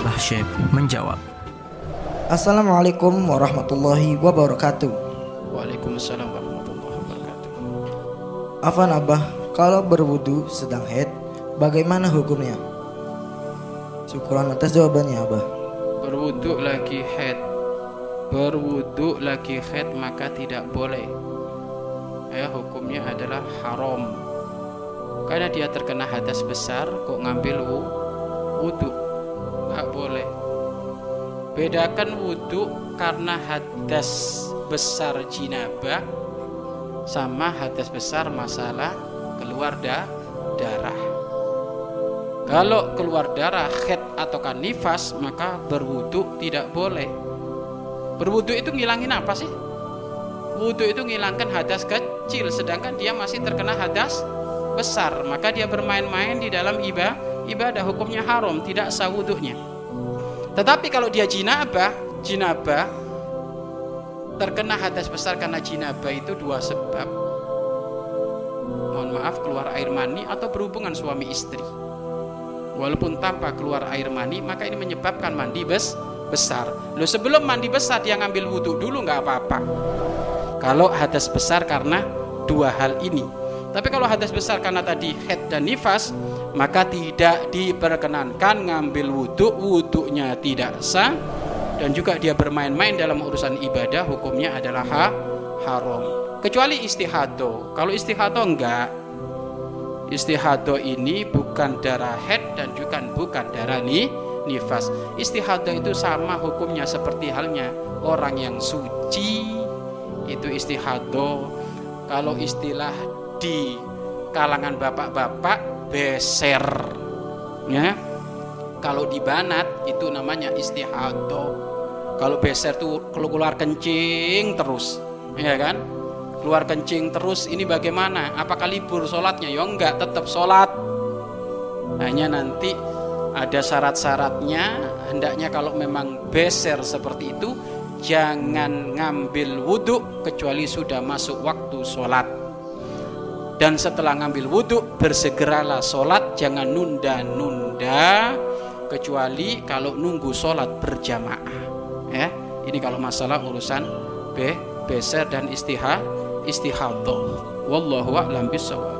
Syekh menjawab. Assalamualaikum warahmatullahi wabarakatuh. Waalaikumsalam warahmatullahi wabarakatuh. Afan Abah, kalau berwudu sedang head, bagaimana hukumnya? Syukuran atas jawabannya Abah. Berwuduk lagi head, berwuduk lagi head maka tidak boleh. Ya hukumnya adalah haram. Karena dia terkena hadas besar, kok ngambil wu- wudhu. Bedakan wudhu karena hadas besar jinabah sama hadas besar masalah keluar da darah. Kalau keluar darah head atau nifas maka berwudu tidak boleh. Berwudu itu ngilangin apa sih? Wudu itu ngilangkan hadas kecil sedangkan dia masih terkena hadas besar maka dia bermain-main di dalam ibadah ibadah hukumnya haram tidak sah wudunya. Tetapi kalau dia jinabah, jinabah terkena hadas besar karena jinabah itu dua sebab. Mohon maaf keluar air mani atau berhubungan suami istri. Walaupun tanpa keluar air mani, maka ini menyebabkan mandi bes besar. Loh sebelum mandi besar dia ngambil wudhu dulu nggak apa-apa. Kalau hadas besar karena dua hal ini. Tapi kalau hadas besar karena tadi head dan nifas, maka tidak diperkenankan ngambil wudhu, wudhunya tidak sah dan juga dia bermain-main dalam urusan ibadah hukumnya adalah ha, haram. Kecuali istihado. Kalau istihado enggak, Istihado ini bukan darah head dan juga bukan darah ni, nifas. Istihado itu sama hukumnya seperti halnya orang yang suci itu istihado. Kalau istilah di kalangan bapak-bapak beser, ya. Kalau di banat itu namanya istihado. Kalau beser tuh keluar kencing terus, ya kan? keluar kencing terus ini bagaimana apakah libur sholatnya ya enggak tetap sholat hanya nanti ada syarat-syaratnya hendaknya kalau memang beser seperti itu jangan ngambil wudhu kecuali sudah masuk waktu sholat dan setelah ngambil wudhu bersegeralah sholat. Jangan nunda-nunda kecuali kalau nunggu sholat berjamaah. Ya ini kalau masalah urusan be beser dan istihad istihadhah wallahu a'lam bissawab